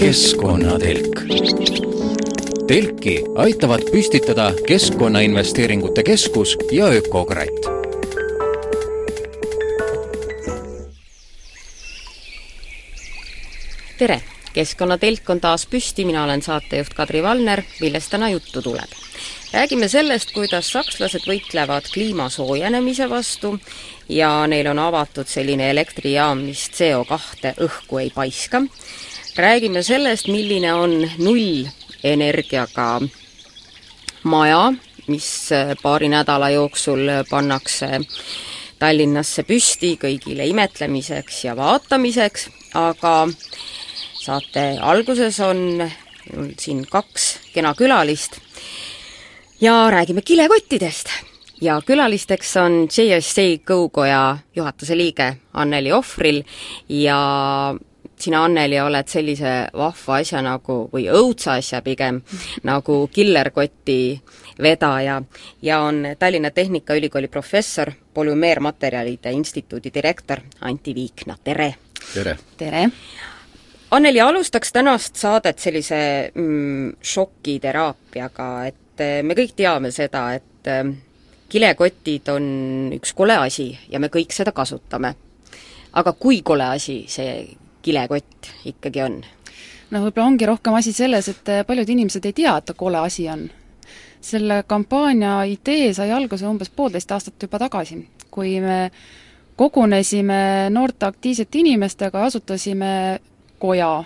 keskkonnatelk. telki aitavad püstitada Keskkonnainvesteeringute Keskus ja Ökokratt. tere, Keskkonnatelk on taas püsti, mina olen saatejuht Kadri Valner, millest täna juttu tuleb räägime sellest, kuidas sakslased võitlevad kliima soojenemise vastu ja neil on avatud selline elektrijaam, mis CO2 õhku ei paiska. räägime sellest, milline on nullenergiaga maja, mis paari nädala jooksul pannakse Tallinnasse püsti kõigile imetlemiseks ja vaatamiseks, aga saate alguses on siin kaks kena külalist ja räägime kilekottidest. ja külalisteks on JSA Go-koja juhatuse liige Anneli Ohvril ja sina, Anneli, oled sellise vahva asja nagu, või õudsa asja pigem, nagu killerkoti vedaja ja on Tallinna Tehnikaülikooli professor, polümeermaterjalide instituudi direktor Anti Viikna, tere! tere! tere! Anneli, alustaks tänast saadet sellise mm, šokiteraapiaga, et et eh, me kõik teame seda, et eh, kilekotid on üks kole asi ja me kõik seda kasutame. aga kui kole asi see kilekott ikkagi on? no võib-olla ongi rohkem asi selles, et eh, paljud inimesed ei tea, et ta kole asi on. selle kampaania idee sai alguse umbes poolteist aastat juba tagasi, kui me kogunesime noorte aktiivsete inimestega asutasime koja,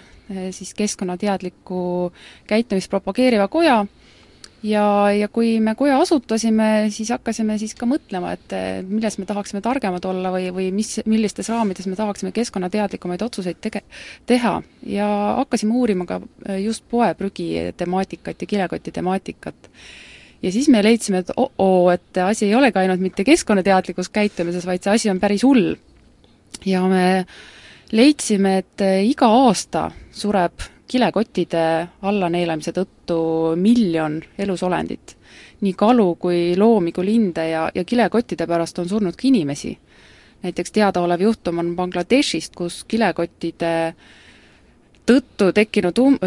siis keskkonnateadliku käitumist propageeriva koja, ja, ja kui me koja asutasime, siis hakkasime siis ka mõtlema, et milles me tahaksime targemad olla või, või mis, millistes raamides me tahaksime keskkonnateadlikumaid otsuseid tege-, teha. ja hakkasime uurima ka just poeprügi temaatikat ja kilekoti temaatikat. ja siis me leidsime, et oh-oo, et asi ei olegi ainult mitte keskkonnateadlikus käitumises, vaid see asi on päris hull. ja me leidsime, et iga aasta sureb kilekottide allaneelamise tõttu miljon elusolendit. nii kalu kui loomi kui linde ja, ja kilekottide pärast on surnud ka inimesi. näiteks teadaolev juhtum on Bangladeshist, kus kilekottide tõttu tekkinud um-,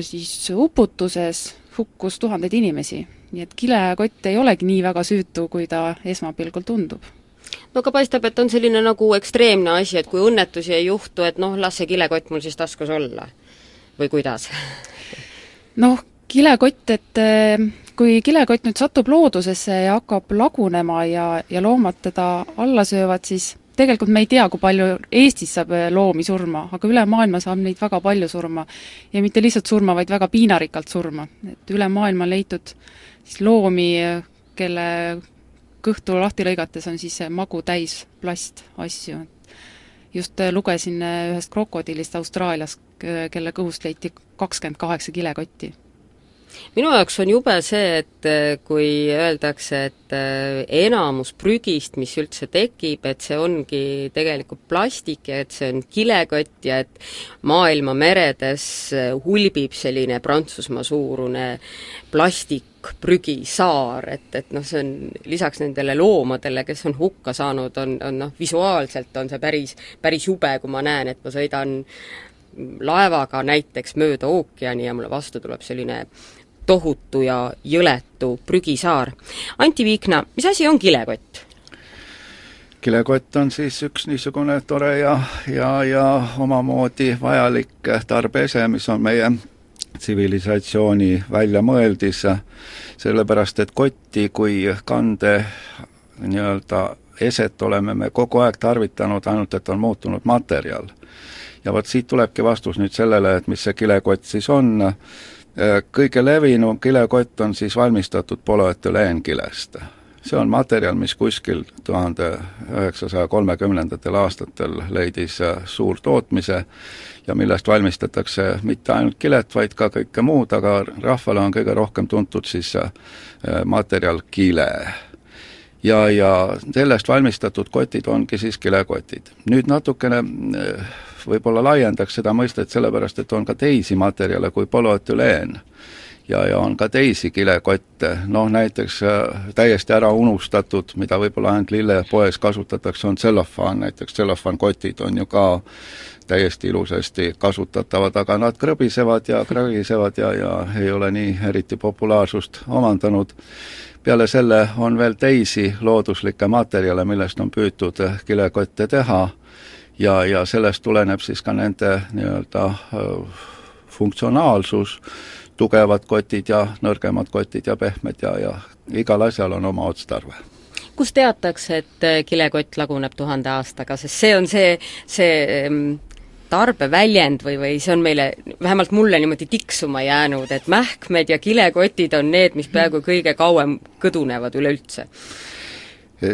siis uputuses hukkus tuhandeid inimesi. nii et kilekott ei olegi nii väga süütu, kui ta esmapilgul tundub no aga paistab, et on selline nagu ekstreemne asi, et kui õnnetusi ei juhtu, et noh, las see kilekott mul siis taskus olla või kuidas? noh, kilekott, et eh, kui kilekott nüüd satub loodusesse ja hakkab lagunema ja, ja loomad teda alla söövad, siis tegelikult me ei tea, kui palju Eestis saab eh, loomi surma, aga üle maailma saab neid väga palju surma. ja mitte lihtsalt surma, vaid väga piinarikkalt surma. et üle maailma on leitud siis loomi, kelle kõhtu lahti lõigates on siis magu täis plastasju. Just eh, lugesin ühest krokodillist Austraalias, kelle kõhust leiti kakskümmend kaheksa kilekotti minu jaoks on jube see, et äh, kui öeldakse, et äh, enamus prügist, mis üldse tekib, et see ongi tegelikult plastik ja et see on kilekott ja et maailma meredes äh, hulbib selline Prantsusmaa suurune plastikprügisaar, et, et noh, see on lisaks nendele loomadele, kes on hukka saanud, on, on noh, visuaalselt on see päris, päris jube, kui ma näen, et ma sõidan laevaga näiteks mööda ookeani ja mulle vastu tuleb selline tohutu ja jõletu prügisaar. Anti Viikna, mis asi on kilekott? kilekott on siis üks niisugune tore ja, ja, ja omamoodi vajalik tarbeese, mis on meie tsivilisatsiooni väljamõeldis, sellepärast et kotti kui kande nii-öelda eset oleme me kogu aeg tarvitanud, ainult et on muutunud materjal ja vot siit tulebki vastus nüüd sellele, et mis see kilekott siis on, kõige levinum kilekott on siis valmistatud polüetüleenkilest. see on materjal, mis kuskil tuhande üheksasaja kolmekümnendatel aastatel leidis äh, suurtootmise ja millest valmistatakse mitte ainult kilet, vaid ka kõike muud, aga rahvale on kõige rohkem tuntud siis äh, materjal kile ja, ja sellest valmistatud kotid ongi siis kilekotid. nüüd natukene võib-olla laiendaks seda mõistet sellepärast, et on ka teisi materjale kui polüetüleen. ja, ja on ka teisi kilekotte, noh näiteks äh, täiesti ära unustatud, mida võib-olla ainult lillepoes kasutatakse, on tsellofaan, näiteks tsellofaankotid on ju ka täiesti ilusasti kasutatavad, aga nad krõbisevad ja krõgisevad ja, ja ei ole nii eriti populaarsust omandanud. peale selle on veel teisi looduslikke materjale, millest on püütud kilekotte teha ja, ja sellest tuleneb siis ka nende nii-öelda äh, funktsionaalsus, tugevad kotid ja nõrgemad kotid ja pehmed ja, ja igal asjal on oma otstarve. Kus teatakse, et äh, kilekott laguneb tuhande aastaga, sest see on see, see tarbeväljend või, või see on meile, vähemalt mulle niimoodi tiksuma jäänud, et mähkmed ja kilekotid on need, mis peaaegu kõige kauem kõdunevad üleüldse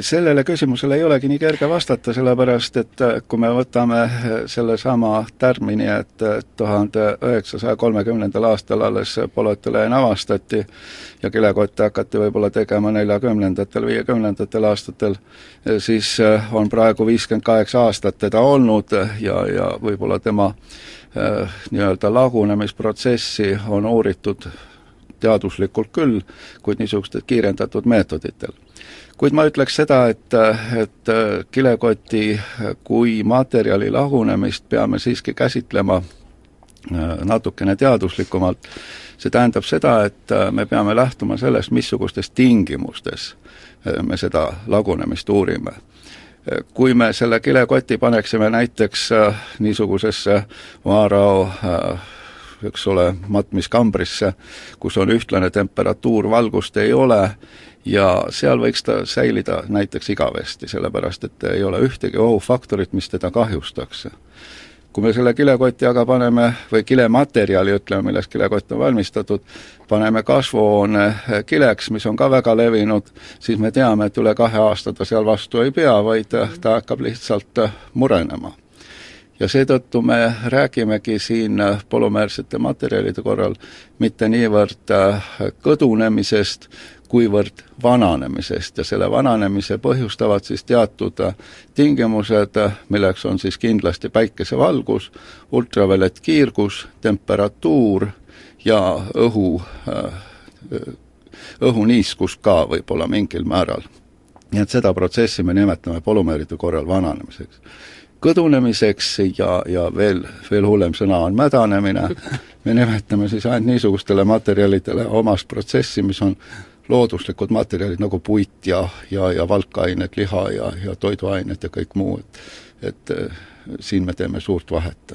sellele küsimusele ei olegi nii kerge vastata, sellepärast et äh, kui me võtame äh, sellesama tärmini, et äh, tuhande üheksasaja kolmekümnendal aastal alles polüetüleen avastati ja kilekotte hakati võib-olla tegema neljakümnendatel, viiekümnendatel aastatel, siis on praegu viiskümmend kaheksa aastat teda olnud ja, ja võib-olla tema nii-öelda lagunemisprotsessi on uuritud teaduslikult küll, kuid niisugustel kiirendatud meetoditel kuid ma ütleks seda, et, et kilekoti kui materjali lagunemist peame siiski käsitlema äh, natukene teaduslikumalt. see tähendab seda, et äh, me peame lähtuma sellest, missugustes tingimustes äh, me seda lagunemist uurime kui me selle kilekoti paneksime näiteks niisugusesse vaarao eks ole, matmiskambrisse, kus on ühtlane temperatuur, valgust ei ole, ja seal võiks ta säilida näiteks igavesti, sellepärast et ei ole ühtegi ohufaktorit, mis teda kahjustaks. kui me selle kilekoti aga paneme, või kilematerjali, ütleme, millest kilekott on valmistatud, paneme kasvuhoone kileks, mis on ka väga levinud, siis me teame, et üle kahe aasta ta seal vastu ei pea, vaid ta hakkab lihtsalt murenema ja seetõttu me räägimegi siin polümäärsete materjalide korral mitte niivõrd kõdunemisest, kuivõrd vananemisest ja selle vananemise põhjustavad siis teatud tingimused, milleks on siis kindlasti päikesevalgus, ultraviolettkiirgus, temperatuur ja õhu, õhuniiskus ka võib-olla mingil määral. nii et seda protsessi me nimetame polümeeride korral vananemiseks kõdunemiseks ja, ja veel, veel hullem sõna on mädanemine, me nimetame siis ainult niisugustele materjalidele omast protsessi, mis on looduslikud materjalid nagu puit ja, ja, ja valkained, liha ja, ja toiduained ja kõik muu, et et eh, siin me teeme suurt vahet.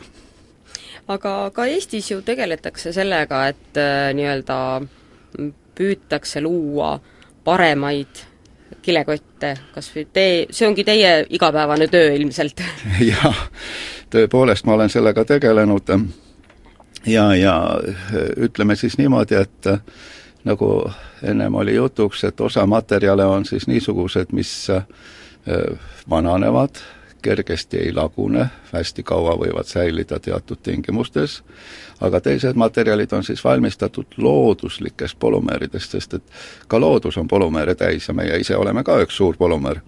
aga ka Eestis ju tegeletakse sellega, et äh, nii-öelda püütakse luua paremaid kilekotte, kas või tee, see ongi teie igapäevane töö ilmselt? jah, tõepoolest ma olen sellega tegelenud ja, ja ütleme siis niimoodi, et nagu ennem oli jutuks, et osa materjale on siis niisugused, mis äh, vananevad, kergesti ei lagune, hästi kaua võivad säilida teatud tingimustes, aga teised materjalid on siis valmistatud looduslikest polümääridest, sest et ka loodus on polümääre täis ja meie ise oleme ka üks suur polümäär.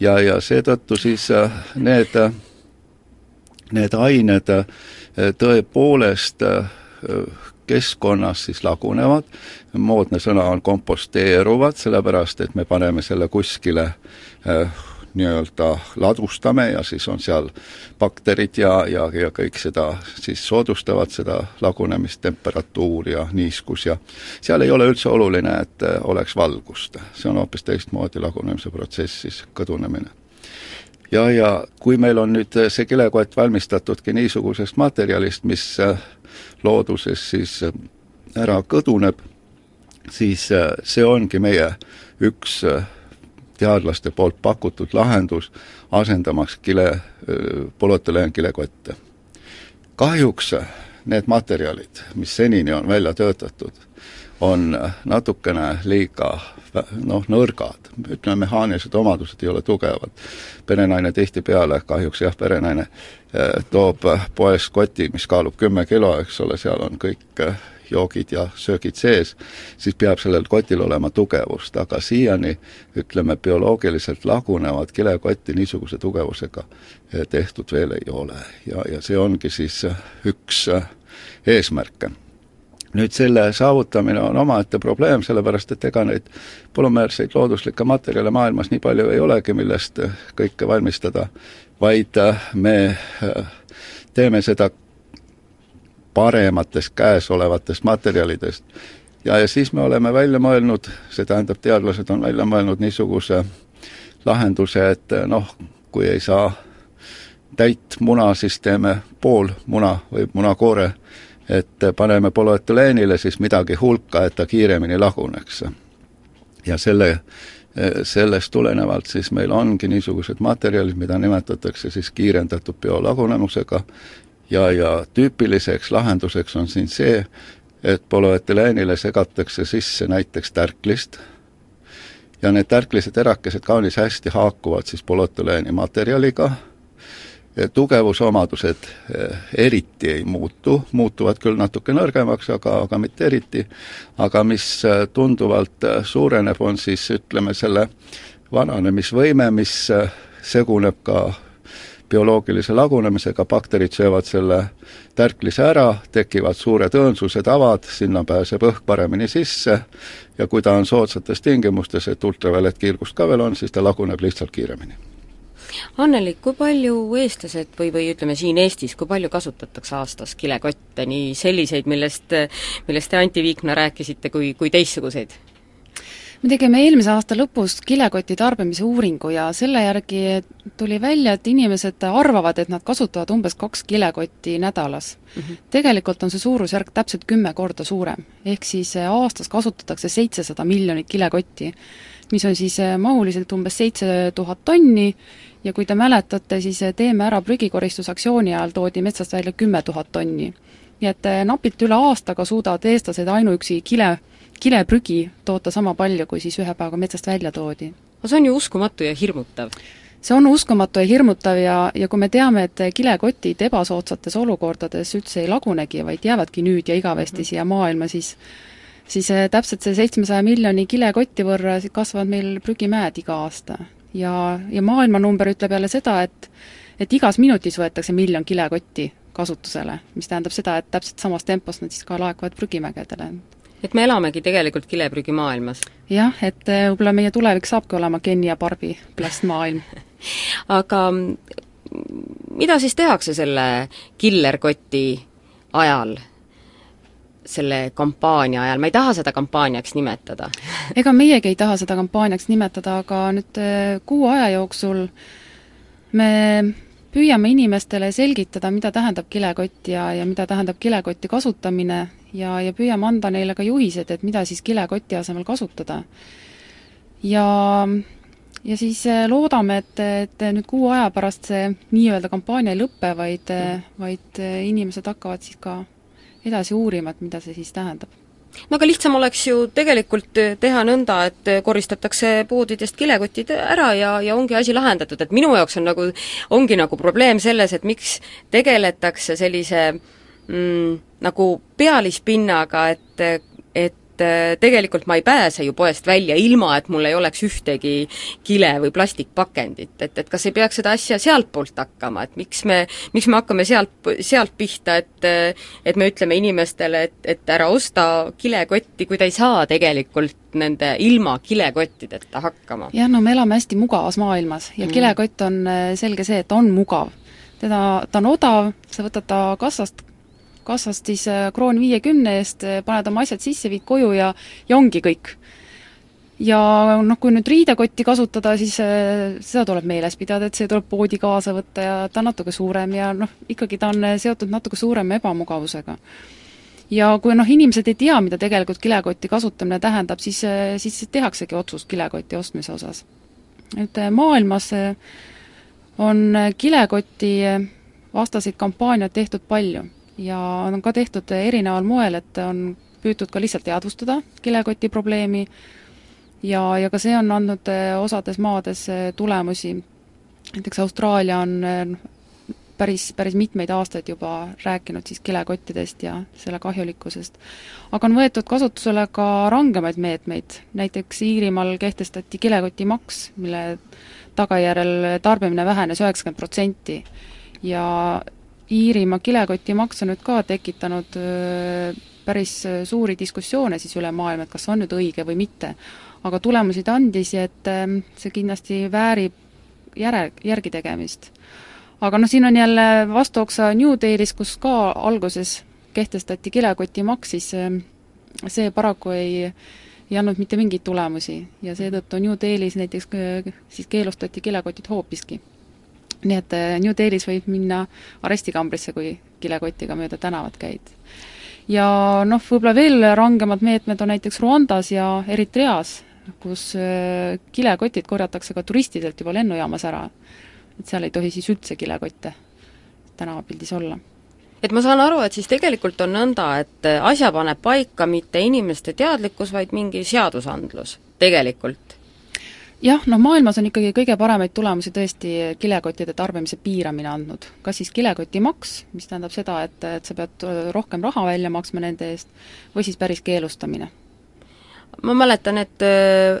ja, ja seetõttu siis äh, need, need ained äh, tõepoolest keskkonnas siis lagunevad, moodne sõna on komposteeruvad, sellepärast et me paneme selle kuskile äh, nii-öelda ladustame ja siis on seal bakterid ja, ja, ja kõik seda siis soodustavad, seda lagunemist, temperatuur ja niiskus ja seal ei ole üldse oluline, et äh, oleks valgust. see on hoopis teistmoodi lagunemise protsess siis, kõdunemine ja, ja kui meil on nüüd see kilekott valmistatudki niisugusest materjalist, mis äh, looduses siis äh, ära kõduneb, siis äh, see ongi meie üks äh, teadlaste poolt pakutud lahendus, asendamaks kile, polüetüleenkilekotte. kahjuks need materjalid, mis senini on välja töötatud, on natukene liiga noh, nõrgad, ütleme, mehaanilised omadused ei ole tugevad. perenaine tihtipeale, kahjuks jah, perenaine eh, toob poest koti, mis kaalub kümme kilo, eks ole, seal on kõik eh, joogid ja söögid sees, siis peab sellel kotil olema tugevust, aga siiani ütleme, bioloogiliselt lagunevat kilekotti niisuguse tugevusega eh, tehtud veel ei ole. Ja, ja see ongi siis üks eesmärke nüüd selle saavutamine on omaette probleem, sellepärast et ega neid polümeerseid looduslikke materjale maailmas nii palju ei olegi, millest kõike valmistada, vaid me teeme seda parematest käesolevatest materjalidest. ja, ja siis me oleme välja mõelnud, see tähendab, teadlased on välja mõelnud niisuguse lahenduse, et noh, kui ei saa täit muna, siis teeme pool muna või munakoore, et paneme polüetüleenile siis midagi hulka, et ta kiiremini laguneks. ja selle, sellest tulenevalt siis meil ongi niisugused materjalid, mida nimetatakse siis kiirendatud biolagunemusega. Ja, ja tüüpiliseks lahenduseks on siin see, et polüetüleenile segatakse sisse näiteks tärklist. Ja need tärklised terakesed kaunis hästi haakuvad siis polüetüleeni materjaliga, tugevusomadused eh, eriti ei muutu, muutuvad küll natuke nõrgemaks, aga, aga mitte eriti, aga mis eh, tunduvalt eh, suureneb, on siis ütleme, selle vananemisvõime, mis seguneb ka bioloogilise lagunemisega, bakterid söövad selle tärklise ära, tekivad suured õõnsused, avad, sinna pääseb õhk paremini sisse. Ja kui ta on soodsates tingimustes, et ultraviolet kiirgust ka veel on, siis ta laguneb lihtsalt kiiremini Anneli, kui palju eestlased või, või ütleme siin Eestis, kui palju kasutatakse aastas kilekotte, nii selliseid, millest, millest te, Anti Viikna, rääkisite, kui, kui teistsuguseid? me tegime eelmise aasta lõpus kilekoti tarbimise uuringu ja selle järgi tuli välja, et inimesed arvavad, et nad kasutavad umbes kaks kilekotti nädalas mm. -hmm. tegelikult on see suurusjärk täpselt kümme korda suurem. ehk siis aastas kasutatakse seitsesada miljonit kilekotti, mis on siis äh, mahuliselt umbes seitse tuhat tonni ja kui te mäletate, siis äh, Teeme ära prügikoristusaksiooni ajal toodi metsast välja kümme tuhat tonni. nii et napilt üle aastaga suudavad eestlased ainuüksi kile kileprügi toota sama palju, kui siis ühe päevaga metsast välja toodi. no see on ju uskumatu ja hirmutav. see on uskumatu ja hirmutav ja, ja kui me teame, et kilekotid ebasoodsates olukordades üldse ei lagunegi, vaid jäävadki nüüd ja igavesti mm -hmm. siia maailma, siis siis eh, täpselt see seitsmesaja miljoni kilekotti võrra kasvavad meil prügimäed iga aasta. ja, ja maailmanumber ütleb jälle seda, et et igas minutis võetakse miljon kilekotti kasutusele, mis tähendab seda, et täpselt samas tempos nad siis ka laekuvad prügimägedele et me elamegi tegelikult kileprügimaailmas. jah, et äh, võib-olla meie tulevik saabki olema Ken ja Barbi plastmaailm aga mida siis tehakse selle killerkoti ajal? Selle kampaania ajal, ma ei taha seda kampaaniaks nimetada ega meiegi ei taha seda kampaaniaks nimetada, aga nüüd äh, kuu aja jooksul me püüame inimestele selgitada, mida tähendab kilekott ja, ja mida tähendab kilekoti kasutamine ja, ja püüame anda neile ka juhised, et mida siis kilekoti asemel kasutada. ja, ja siis eh, loodame, et, et nüüd kuu aja pärast see nii-öelda kampaania ei lõpe, vaid, eh, vaid inimesed hakkavad siis ka edasi uurima, et mida see siis tähendab. No aga lihtsam oleks ju tegelikult eh, teha nõnda, et eh, koristatakse poodidest kilekotid ära ja, ja ongi asi lahendatud, et minu jaoks on nagu, ongi nagu probleem selles, et miks tegeletakse sellise mm, nagu pealispinnaga, et, äh, tegelikult ma ei pääse ju poest välja, ilma et mul ei oleks ühtegi kile või plastikpakendit, et, et kas ei peaks seda asja sealtpoolt hakkama, et miks me, miks me hakkame sealt, sealt pihta, et et me ütleme inimestele, et, et ära osta kilekotti, kui ta ei saa tegelikult nende ilma kilekottideta hakkama. jah, no me elame hästi mugavas maailmas ja mm. kilekott on äh, selge see, et on mugav. teda, ta on odav, sa võtad ta kassast kassast siis äh, kroon viiekümne eest, äh, paned oma asjad sisse, viid koju ja, ja ongi kõik. ja noh, kui nüüd riidekotti kasutada, siis äh, seda tuleb meeles pidada, et see tuleb poodi kaasa võtta ja ta on natuke suurem ja noh, ikkagi ta on seotud natuke suurema ebamugavusega ja kui noh, inimesed ei tea, mida tegelikult kilekoti kasutamine tähendab, siis, siis tehaksegi otsus kilekoti ostmise osas. et maailmas on kilekoti vastaseid kampaaniaid tehtud palju ja on ka tehtud erineval moel, et on püütud ka lihtsalt teadvustada kilekoti probleemi ja, ja ka see on andnud eh, osades maades eh, tulemusi. näiteks Austraalia on eh, päris, päris mitmeid aastaid juba rääkinud siis kilekottidest ja selle kahjulikkusest. aga on võetud kasutusele ka rangemaid meetmeid, näiteks Iirimaal kehtestati kilekotimaks, mille tagajärjel tarbimine vähenes üheksakümmend protsenti ja Iirimaa kilekotimaks on nüüd ka tekitanud päris suuri diskussioone siis üle maailma, et kas see on nüüd õige või mitte. aga tulemusi ta andis ja et see kindlasti väärib järe, järgi tegemist. aga noh, siin on jälle vastuoksa New Dealis, kus ka alguses kehtestati kilekotimaks, siis see paraku ei ei andnud mitte mingeid tulemusi ja seetõttu New Delis näiteks siis keelustati kilekotid hoopiski. Nii et äh, New Delis võib minna arestikambrisse, kui kilekotiga mööda tänavat käid. ja noh, võib-olla veel rangemad meetmed on näiteks Rwandas ja Eritreas, kus äh, kilekotid korjatakse ka turistidelt juba lennujaamas ära. et seal ei tohi siis üldse kilekotte tänavapildis olla et ma saan aru, et siis tegelikult on nõnda, et asja paneb paika mitte inimeste teadlikkus, vaid mingi seadusandlus, tegelikult? Jah, noh maailmas on ikkagi kõige paremaid tulemusi tõesti kilekottide tarbimise piiramine andnud. kas siis kilekotimaks, mis tähendab seda, et, et sa pead rohkem raha välja maksma nende eest, või siis päris keelustamine ma mäletan, et,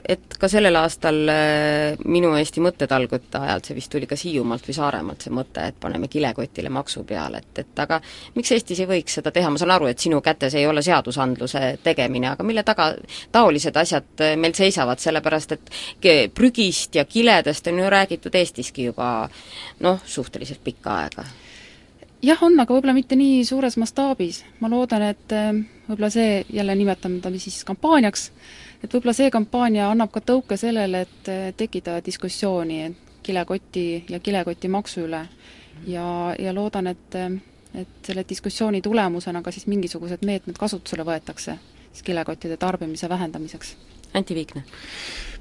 et ka sellel aastal äh, minu Eesti mõttetalgute ajal, see vist tuli kas Hiiumaalt või Saaremaalt, see mõte, et paneme kilekotile maksu peale, et, et aga miks Eestis ei võiks seda teha, ma saan aru, et sinu kätes ei ole seadusandluse tegemine, aga mille taga taolised asjad äh, meil seisavad, sellepärast et prügist ja kiledest on ju räägitud Eestiski juba noh, suhteliselt pikka aega jah, on, aga võib-olla mitte nii suures mastaabis. ma loodan, et äh, võib-olla see, jälle nimetame ta siis kampaaniaks, et võib-olla see kampaania annab ka tõuke sellele, et äh, tekitada diskussiooni kilekoti ja kilekotimaksu üle. ja, ja loodan, et, äh, et selle diskussiooni tulemusena ka siis mingisugused meetmed kasutusele võetakse siis kilekottide tarbimise vähendamiseks. Anti Viikne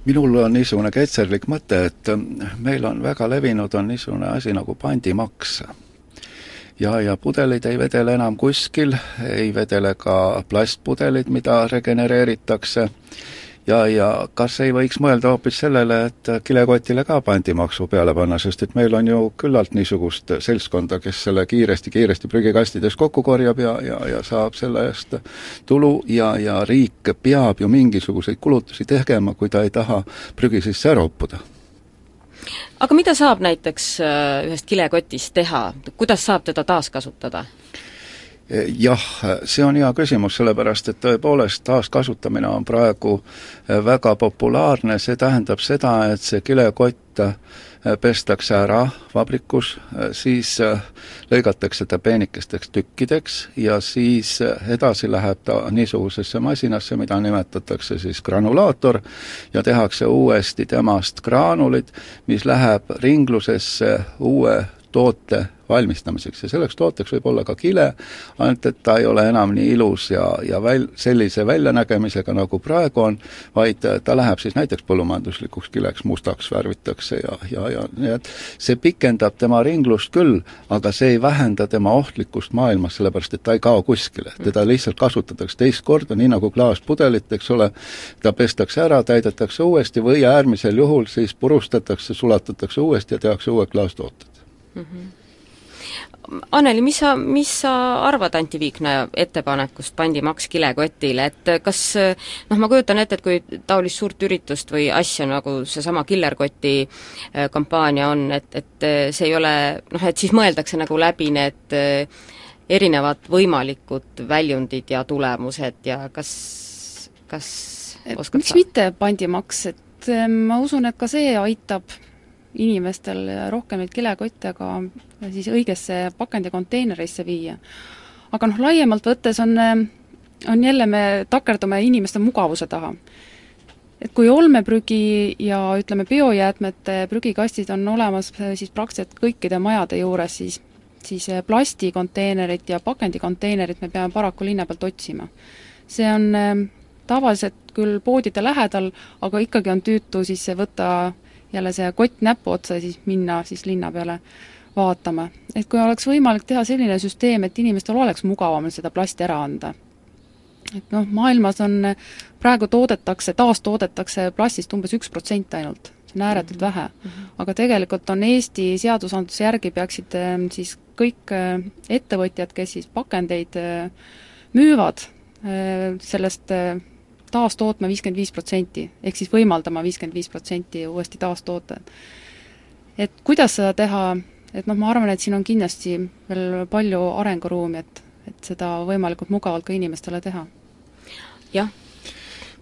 minul on niisugune ketserlik mõte, et meil on väga levinud, on niisugune asi nagu pandimaks ja, ja pudeleid ei vedele enam kuskil, ei vedele ka plastpudelid, mida regenereeritakse, ja, ja kas ei võiks mõelda hoopis sellele, et kilekotile ka pandimaksu peale panna, sest et meil on ju küllalt niisugust seltskonda, kes selle kiiresti-kiiresti prügikastides kokku korjab ja, ja, ja saab selle eest tulu ja, ja riik peab ju mingisuguseid kulutusi tegema, kui ta ei taha prügi sisse ära uppuda aga mida saab näiteks äh, ühest kilekotist teha, kuidas saab teda taaskasutada? jah, see on hea küsimus, sellepärast et tõepoolest taaskasutamine on praegu äh, väga populaarne, see tähendab seda, et see kilekott pestakse ära vabrikus, siis äh, lõigatakse ta peenikesteks tükkideks ja siis äh, edasi läheb ta niisugusesse masinasse, mida nimetatakse siis granulaator, ja tehakse uuesti temast graanulid, mis läheb ringlusesse uue toote valmistamiseks ja selleks tooteks võib olla ka kile, ainult et ta ei ole enam nii ilus ja, ja väl-, sellise väljanägemisega, nagu praegu on, vaid ta läheb siis näiteks põllumajanduslikuks kileks, mustaks värvitakse ja, ja, ja nii et see pikendab tema ringlust küll, aga see ei vähenda tema ohtlikkust maailmas, sellepärast et ta ei kao kuskile. teda lihtsalt kasutatakse teist korda, nii nagu klaaspudelit, eks ole, ta pestakse ära, täidetakse uuesti või äärmisel juhul siis purustatakse, sulatatakse uuesti ja tehakse uued klaastooted mm. -hmm Anneli, mis sa, mis sa arvad Anti Viikna ettepanekust pandimaks kilekotile, et kas noh, ma kujutan ette, et kui taolist suurt üritust või asja, nagu seesama Killerkoti äh, kampaania on, et, et äh, see ei ole noh, et siis mõeldakse nagu läbi need äh, erinevad võimalikud väljundid ja tulemused ja kas, kas oskad miks sa? mitte pandimaks, et ma usun, et ka see aitab inimestel rohkem neid kilekotte ka siis õigesse pakendikonteinerisse viia. aga noh, laiemalt võttes on, on jälle, me takerdume inimeste mugavuse taha. et kui olmeprügi ja ütleme, biojäätmete prügikastid on olemas siis praktiliselt kõikide majade juures, siis siis plastikonteinerit ja pakendikonteinerit me peame paraku linna pealt otsima. see on tavaliselt küll poodide lähedal, aga ikkagi on tüütu siis võtta jälle see kott näpu otsa ja siis minna siis linna peale vaatama. et kui oleks võimalik teha selline süsteem, et inimestel oleks mugavam seda plasti ära anda. et noh, maailmas on, praegu toodetakse, taastoodetakse plastist umbes üks protsent ainult, see on ääretult -hmm. vähe. -hmm. aga tegelikult on Eesti seadusandluse järgi peaksid ehm, siis kõik ehm, ettevõtjad, kes siis pakendeid ehm, müüvad, sellest taastootma viiskümmend viis protsenti, ehk siis võimaldama viiskümmend viis protsenti uuesti taastoota. et kuidas seda teha, et noh, ma arvan, et siin on kindlasti veel palju arenguruumi, et et seda võimalikult mugavalt ka inimestele teha. jah.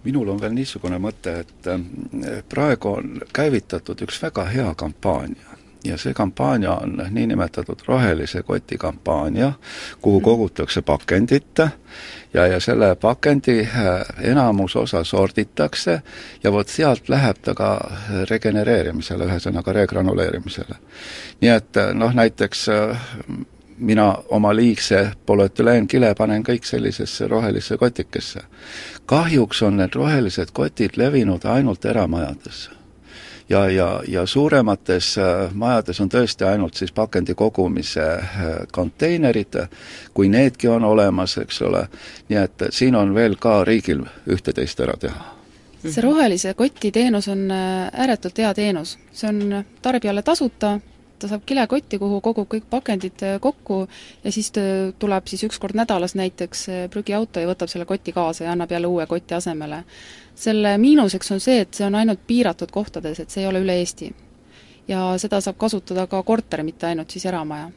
minul on veel niisugune mõte, et praegu on käivitatud üks väga hea kampaania ja see kampaania on niinimetatud rohelise koti kampaania, kuhu mhm. kogutakse pakendit ja, ja selle pakendi äh, enamus osa sorditakse ja vot sealt läheb ta ka regenereerimisele, ühesõnaga regranuleerimisele. nii et äh, noh, näiteks äh, mina oma liigse polüetüleenkile panen kõik sellisesse rohelisse kotikesse. kahjuks on need rohelised kotid levinud ainult eramajades ja, ja, ja suuremates äh, majades on tõesti ainult siis pakendi kogumise äh, konteinerid, kui needki on olemas, eks ole, nii et siin on veel ka riigil ühte-teist ära teha. See rohelise koti teenus on äh, ääretult hea teenus, see on tarbijale tasuta, ta saab kilekotti, kuhu kogub kõik pakendid kokku ja siis tuleb siis üks kord nädalas näiteks prügiauto ja võtab selle koti kaasa ja annab jälle uue koti asemele selle miinuseks on see, et see on ainult piiratud kohtades, et see ei ole üle Eesti. ja seda saab kasutada ka korter, mitte ainult siis eramaja.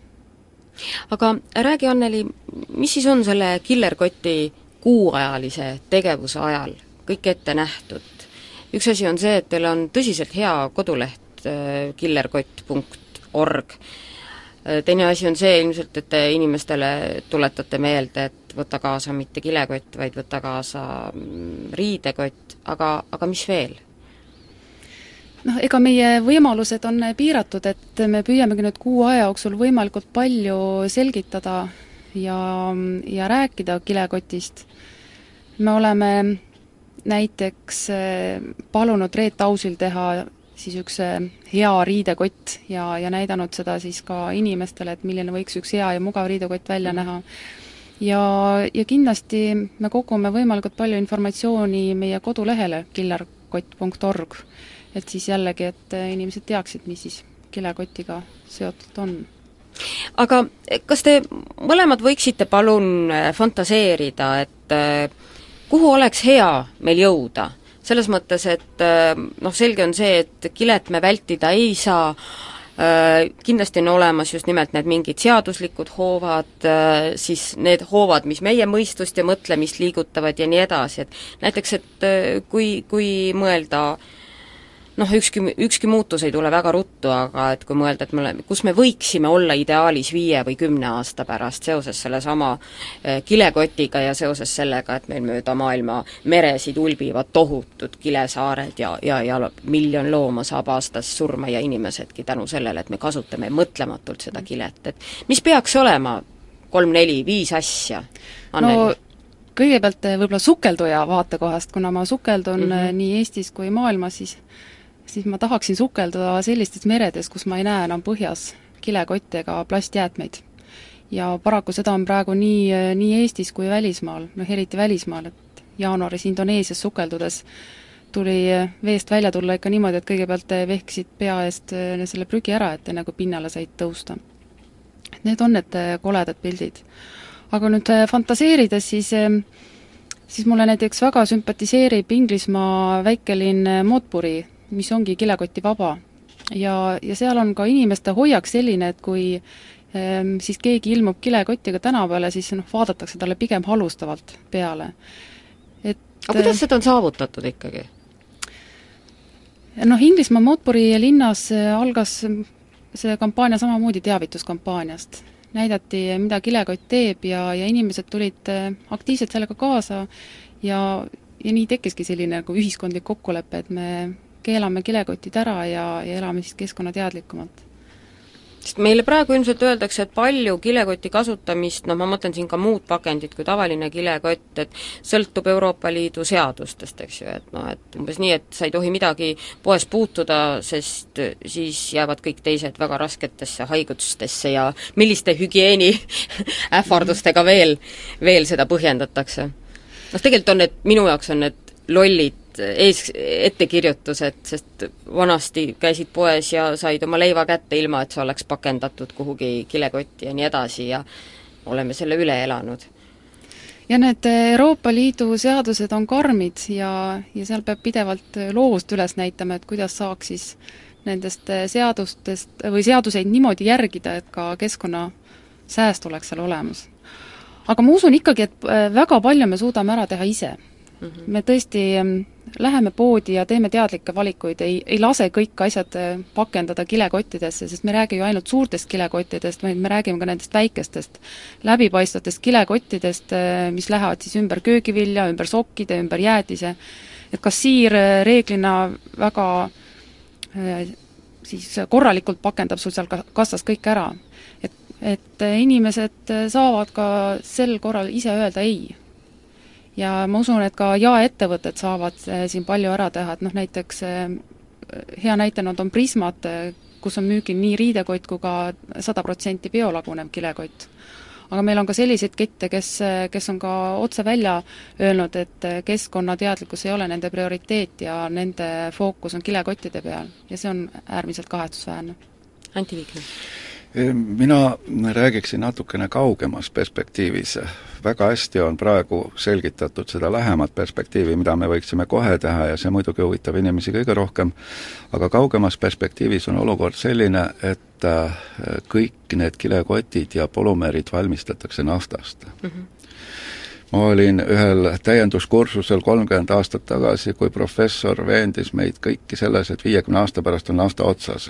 aga räägi, Anneli, mis siis on selle killerkoti kuuajalise tegevuse ajal kõik ette nähtud? üks asi on see, et teil on tõsiselt hea koduleht äh, killerkott.org, äh, teine asi on see ilmselt, et te inimestele tuletate meelde, et võta kaasa mitte kilekott, vaid võta kaasa mm, riidekott, aga, aga mis veel? noh, ega meie võimalused on piiratud, et me püüamegi nüüd kuu aja jooksul võimalikult palju selgitada ja, ja rääkida kilekotist. me oleme näiteks eh, palunud Reet Ausil teha siis üks eh, hea riidekott ja, ja näidanud seda siis ka inimestele, et milline võiks üks hea ja mugav riidekott välja näha. Ja, ja kindlasti me kogume võimalikult palju informatsiooni meie kodulehele killerkott.org, et siis jällegi, et inimesed teaksid, mis siis kilekotiga seotud on. Aga kas te mõlemad võiksite palun äh, fantaseerida, et äh, kuhu oleks hea meil jõuda? Selles mõttes, et äh, noh, selge on see, et kilet me vältida ei saa, Äh, kindlasti on olemas just nimelt need mingid seaduslikud hoovad, äh, siis need hoovad, mis meie mõistust ja mõtlemist liigutavad ja nii edasi, et näiteks, et kui, kui mõelda äh, noh, ükski, ükski muutus ei tule väga ruttu, aga et kui mõelda, et me oleme, kus me võiksime olla ideaalis viie või kümne aasta pärast seoses sellesama eh, kilekotiga ja seoses sellega, et meil mööda maailma meresid ulbivad tohutud kilesaared ja, ja, ja miljon looma saab aastas surma ja inimesedki tänu sellele, et me kasutame mõtlematult seda kilet, et mis peaks olema kolm-neli-viis asja, Anneli no,? kõigepealt eh, võib-olla sukelduja vaatekohast, kuna ma sukeldun mm -hmm. nii Eestis kui maailmas, siis siis ma tahaksin sukelduda sellistes meredes, kus ma ei näe enam põhjas kilekotte ega plastjäätmeid. ja paraku seda on praegu nii, nii Eestis kui välismaal, noh eriti välismaal, et jaanuaris Indoneesias sukeldudes tuli veest välja tulla ikka niimoodi, et kõigepealt vehkisid pea eest selle prügi ära, et enne kui pinnale said tõusta. Need on need koledad pildid. aga nüüd fantaseerides, siis siis mulle näiteks väga sümpatiseerib Inglismaa väikelinn Modbury, mis ongi kilekotivaba. ja, ja seal on ka inimeste hoiak selline, et kui ehm, siis keegi ilmub kilekotiga tänavale, siis noh, vaadatakse talle pigem halvustavalt peale. et aga kuidas seda on saavutatud ikkagi? noh, Inglismaa Modbury linnas eh, algas see kampaania samamoodi teavituskampaaniast. näidati, mida kilekott teeb ja, ja inimesed tulid eh, aktiivselt sellega kaasa ja, ja nii tekkiski selline nagu ühiskondlik kokkulepe, et me keelame kilekotid ära ja, ja elame siis keskkonnateadlikumalt sest meile praegu ilmselt öeldakse, et palju kilekoti kasutamist, noh ma mõtlen siin ka muud pakendit kui tavaline kilekott, et sõltub Euroopa Liidu seadustest, eks ju, et noh, et umbes nii, et sa ei tohi midagi poes puutuda, sest siis jäävad kõik teised väga rasketesse haigustesse ja milliste hügieeni ähvardustega veel, veel seda põhjendatakse. noh, tegelikult on need, minu jaoks on need lollid ees, ettekirjutused, sest vanasti käisid poes ja said oma leiva kätte, ilma et see oleks pakendatud kuhugi kilekotti ja nii edasi ja oleme selle üle elanud. ja need Euroopa Liidu seadused on karmid ja, ja seal peab pidevalt loovust üles näitama, et kuidas saaks siis nendest seadustest või seaduseid niimoodi järgida, et ka keskkonnasääst oleks seal olemas aga ma usun ikkagi, et väga palju me suudame ära teha ise mm. -hmm. me tõesti läheme poodi ja teeme teadlikke valikuid, ei, ei lase kõik asjad äh, pakendada kilekottidesse, sest me ei räägi ju ainult suurtest kilekottidest, vaid me räägime ka nendest väikestest läbipaistvatest kilekottidest, äh, mis lähevad siis ümber köögivilja, ümber sokkide, ümber jäätise, et kassiir reeglina väga siis korralikult pakendab sul seal kassas kõik ära. et, et inimesed saavad ka sel korral ise öelda ei. Ja ma usun, et ka jaeettevõtted saavad eh, siin palju ära teha, et noh näiteks eh, hea näitena on Prismad, eh, kus on müügil nii riidekott kui ka sada protsenti biolagunev kilekott. Aga meil on ka selliseid kette, kes, kes on ka otse välja öelnud, et keskkonnateadlikkus ei ole nende prioriteet ja nende fookus on kilekottide peal. Ja see on äärmiselt kahetsusväärne. Anti Viikna mina räägiksin natukene kaugemas perspektiivis. väga hästi on praegu selgitatud seda lähemat perspektiivi, mida me võiksime kohe teha ja see muidugi huvitab inimesi kõige rohkem, aga kaugemas perspektiivis on olukord selline, et äh, kõik need kilekotid ja polümeerid valmistatakse naftast mm. -hmm ma olin ühel täienduskursusel kolmkümmend aastat tagasi, kui professor veendis meid kõiki selles, et viiekümne aasta pärast on nafta otsas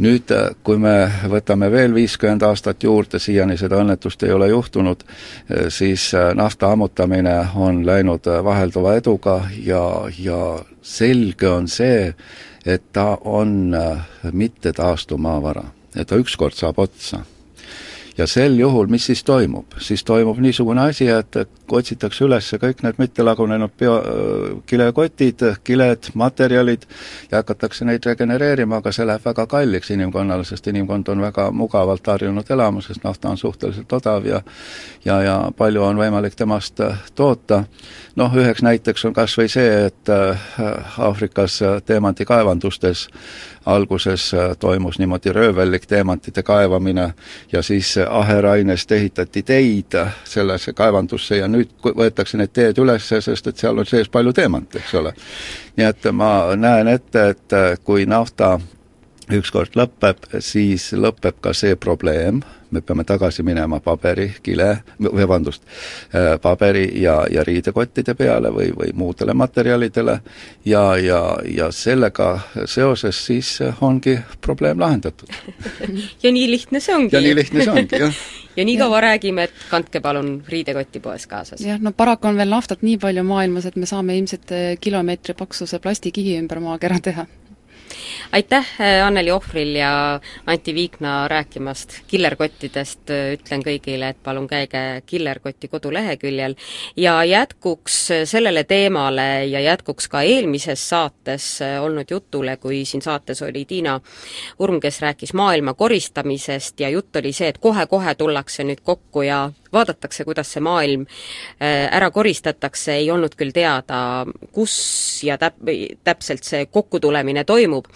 nüüd, äh, kui me võtame veel viiskümmend aastat juurde, siiani seda õnnetust ei ole juhtunud, äh, siis äh, nafta ammutamine on läinud vahelduva eduga ja, ja selge on see, et ta on mittetaastuv maavara ja ta ükskord saab otsa ja sel juhul, mis siis toimub? siis toimub niisugune asi, et otsitakse üles kõik need mittelagunenud bio, kilekotid, kiled, materjalid ja hakatakse neid regenereerima, aga see läheb väga kalliks inimkonnale, sest inimkond on väga mugavalt harjunud elama, sest nafta on suhteliselt odav ja ja, ja palju on võimalik temast toota. noh, üheks näiteks on kas või see, et Aafrikas teemantikaevandustes alguses äh, toimus niimoodi röövellik teemantide kaevamine ja siis äh, aherainest ehitati teid sellesse kaevandusse ja nüüd võetakse need teed üles, sest et seal on sees palju teemante, eks ole. nii et ma näen ette, et äh, kui nafta ükskord lõpeb, siis lõpeb ka see probleem, me peame tagasi minema paberi, kile, või vabandust, äh, paberi ja, ja riidekottide peale või, või muudele materjalidele ja, ja, ja sellega seoses siis ongi probleem lahendatud ja nii lihtne see ongi. ja nii lihtne see ongi, jah ja nii kaua räägime, et kandke palun riidekotti poes kaasas. jah, no paraku on veel naftat nii palju maailmas, et me saame ilmselt kilomeetri paksuse plastikihi ümber maakera teha aitäh, äh, Anneli Ohvril ja Anti Viikna rääkimast killerkottidest, ütlen kõigile, et palun käige Killerkoti koduleheküljel. Ja jätkuks sellele teemale ja jätkuks ka eelmises saates olnud jutule, kui siin saates oli Tiina Urm, kes rääkis maailma koristamisest ja jutt oli see, et kohe-kohe tullakse nüüd kokku ja vaadatakse, kuidas see maailm äh, ära koristatakse, ei olnud küll teada, kus ja täp-, täpselt see kokkutulemine toimub,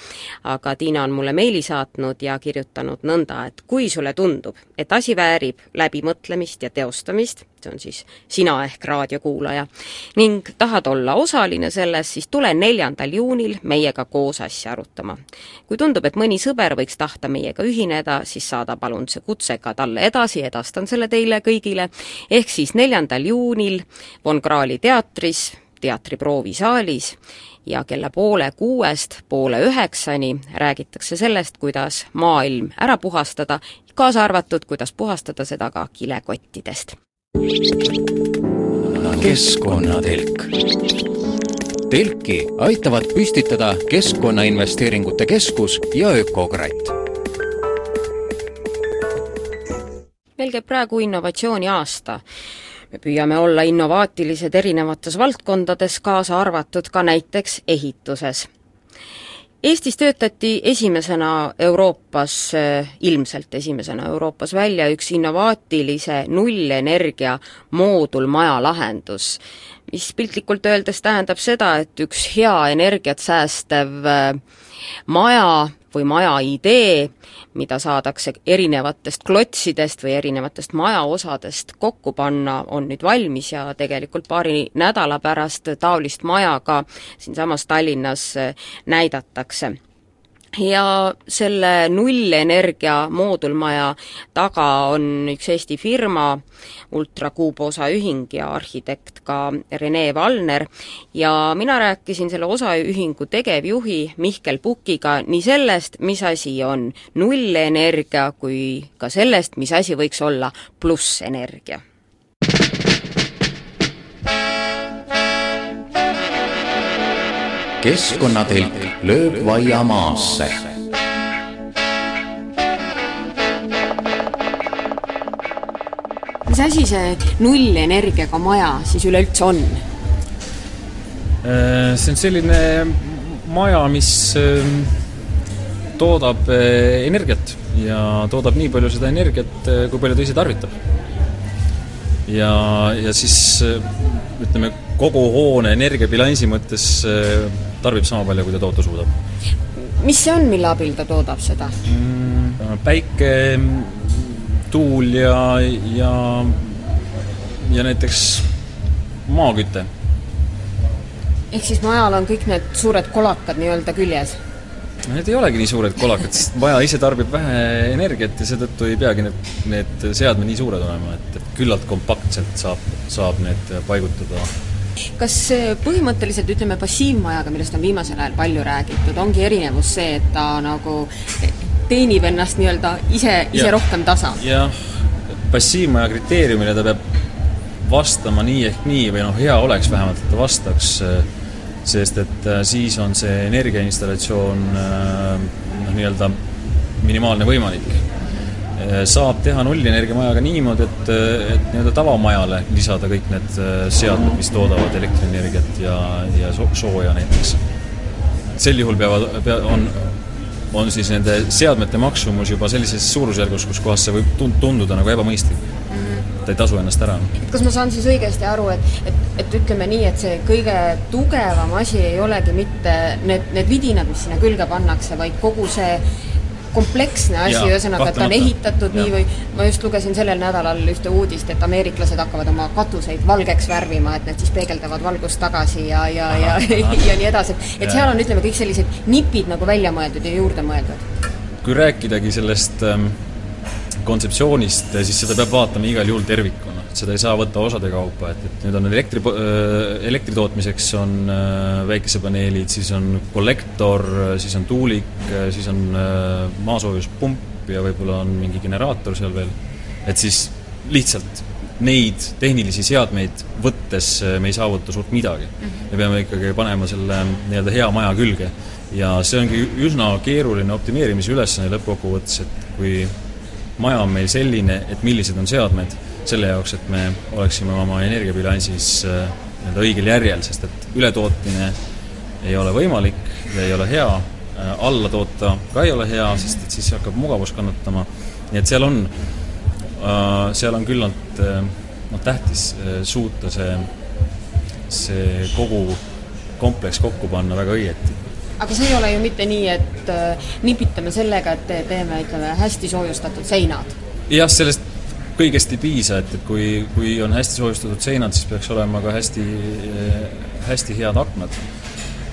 aga Tiina on mulle meili saatnud ja kirjutanud nõnda, et kui sulle tundub, et asi väärib läbimõtlemist ja teostamist, see on siis sina ehk raadiokuulaja, ning tahad olla osaline selles, siis tule neljandal juunil meiega koos asja arutama. kui tundub, et mõni sõber võiks tahta meiega ühineda, siis saada palun see kutse ka talle edasi, edastan selle teile kõigile, ehk siis neljandal juunil Von Krahli teatris, teatri proovisaalis ja kella poole kuuest poole üheksani räägitakse sellest, kuidas maailm ära puhastada, kaasa arvatud, kuidas puhastada seda ka kilekottidest keskkonnatelk. telki aitavad püstitada Keskkonnainvesteeringute Keskus ja Ökokratt. meil käib praegu innovatsiooni aasta me püüame olla innovaatilised erinevates valdkondades, kaasa arvatud ka näiteks ehituses Eestis töötati esimesena Euroopas, ilmselt esimesena Euroopas välja üks innovaatilise nullenergia moodulmaja lahendus, mis piltlikult öeldes tähendab seda, et üks hea energiat säästev maja või maja idee, mida saadakse erinevatest klotsidest või erinevatest majaosadest kokku panna, on nüüd valmis ja tegelikult paari nädala pärast taolist maja ka siinsamas Tallinnas näidatakse ja selle nullenergia moodulmaja taga on üks Eesti firma, Ultra Kuub osaühing ja arhitekt ka Rene Valner. Ja mina rääkisin selle osaühingu tegevjuhi Mihkel Pukiga nii sellest, mis asi on nullenergia, kui ka sellest, mis asi võiks olla plussenergia keskkonnatilk lööb vaia maasse. mis asi see nullenergiaga maja siis üleüldse on? Äh, see on selline maja, mis ähm, toodab äh, energiat ja toodab nii palju seda energiat, äh, kui palju ta ise tarvitab. ja, ja siis ütleme, kogu hoone energiabilansi mõttes tarbib sama palju, kui ta toota suudab. mis see on, mille abil ta toodab seda mm,? päike, tuul ja, ja, ja näiteks maaküte. ehk siis majal on kõik need suured kolakad nii-öelda küljes? Need ei olegi nii suured kolakad, sest maja ise tarbib vähe energiat ja seetõttu ei peagi need, need seadmed nii suured olema, et, et küllalt kompaktselt saab, saab need paigutada kas põhimõtteliselt ütleme, passiivmajaga, millest on viimasel ajal palju räägitud, ongi erinevus see, et ta nagu teenib ennast nii-öelda ise, ise ja, rohkem tasa? jah, passiivmaja kriteeriumile ta peab vastama nii ehk nii või noh, hea oleks vähemalt, et ta vastaks, sest et äh, siis on see energiainstallatsioon äh, noh, nii-öelda minimaalne võimalik saab teha nullenergiamajaga niimoodi, et, et nii-öelda tavamajale lisada kõik need eh, seadmed, mis toodavad elektrienergiat ja, ja sooja näiteks. sel juhul peavad, pea, on, on siis nende seadmete maksumus juba sellises suurusjärgus, kus kohas see võib tunduda nagu ebamõistlik. -hmm. ta ei tasu ennast ära. et kas ma saan siis õigesti aru, et, et, et ütleme nii, et see kõige tugevam asi ei olegi mitte need, need vidinad, mis sinna külge pannakse, vaid kogu see kompleksne asi, ühesõnaga, et ta on ehitatud ja. nii või ma just lugesin sellel nädalal ühte uudist, et ameeriklased hakkavad oma katuseid valgeks värvima, et need siis peegeldavad valgust tagasi ja, ja, ja, ja nii edasi, et et seal on, ütleme, kõik sellised nipid nagu välja mõeldud ja juurde mõeldud. kui rääkidagi sellest ähm, kontseptsioonist, siis seda peab vaatama igal juhul tervikuna et seda ei saa võtta osade kaupa, et, et nüüd on elektri, äh, elektri tootmiseks on äh, väikesepaneelid, siis on kollektor, siis on tuulik, siis on äh, maasoojuspump ja võib-olla on mingi generaator seal veel, et siis lihtsalt neid tehnilisi seadmeid võttes me ei saavuta suurt midagi. Mhm. me peame ikkagi panema selle nii-öelda hea maja külge ja see ongi üsna keeruline optimeerimise ülesanne lõppkokkuvõttes, et kui maja on meil selline, et millised on seadmed selle jaoks, et me oleksime oma energiabilansis äh, nii-öelda õigel järjel, sest et ületootmine ei ole võimalik ja ei ole hea, äh, alla toota ka ei ole hea, sest et siis hakkab mugavus kannatama, nii et seal on, äh, seal on küllalt noh, tähtis suuta see, see kogu kompleks kokku panna väga õieti aga see ei ole ju mitte nii, et äh, nipitame sellega, et teeme, ütleme, hästi soojustatud seinad. jah, sellest kõigest ei piisa, et, et kui, kui on hästi soojustatud seinad, siis peaks olema ka hästi, hästi head aknad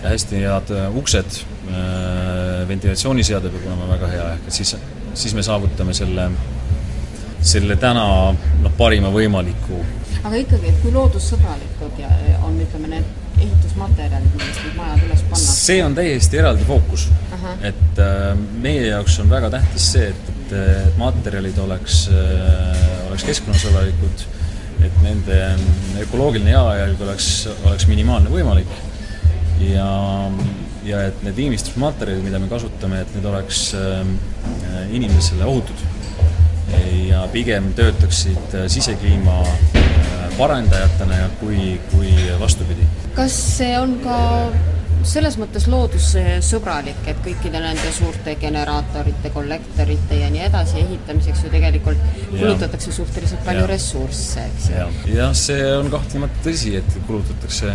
ja hästi head äh, uksed, äh, ventilatsiooniseade peab olema väga hea, ehk et siis, siis me saavutame selle, selle täna noh, parima võimaliku. aga ikkagi, et kui loodussõbralikud ja on, ütleme, need ehitusmaterjalid, millest need majad üles? See on täiesti eraldi fookus. et äh, meie jaoks on väga tähtis see, et, et, et materjalid oleks äh, oleks keskkonnasõbralikud, et nende ökoloogiline jalajälg oleks, oleks minimaalne võimalik ja, ja et need viimistlusmaterjalid, mida me kasutame, et need oleks äh, inimesele ohutud ja pigem töötaksid sisekliima äh, parendajatena ja kui, kui vastupidi. kas see on ka selles mõttes loodussõbralik, et kõikide nende suurte generaatorite, kollektorite ja nii edasi ehitamiseks ju tegelikult kulutatakse suhteliselt palju ja. ressursse, eks ju. jah, see on kahtlemata tõsi, et kulutatakse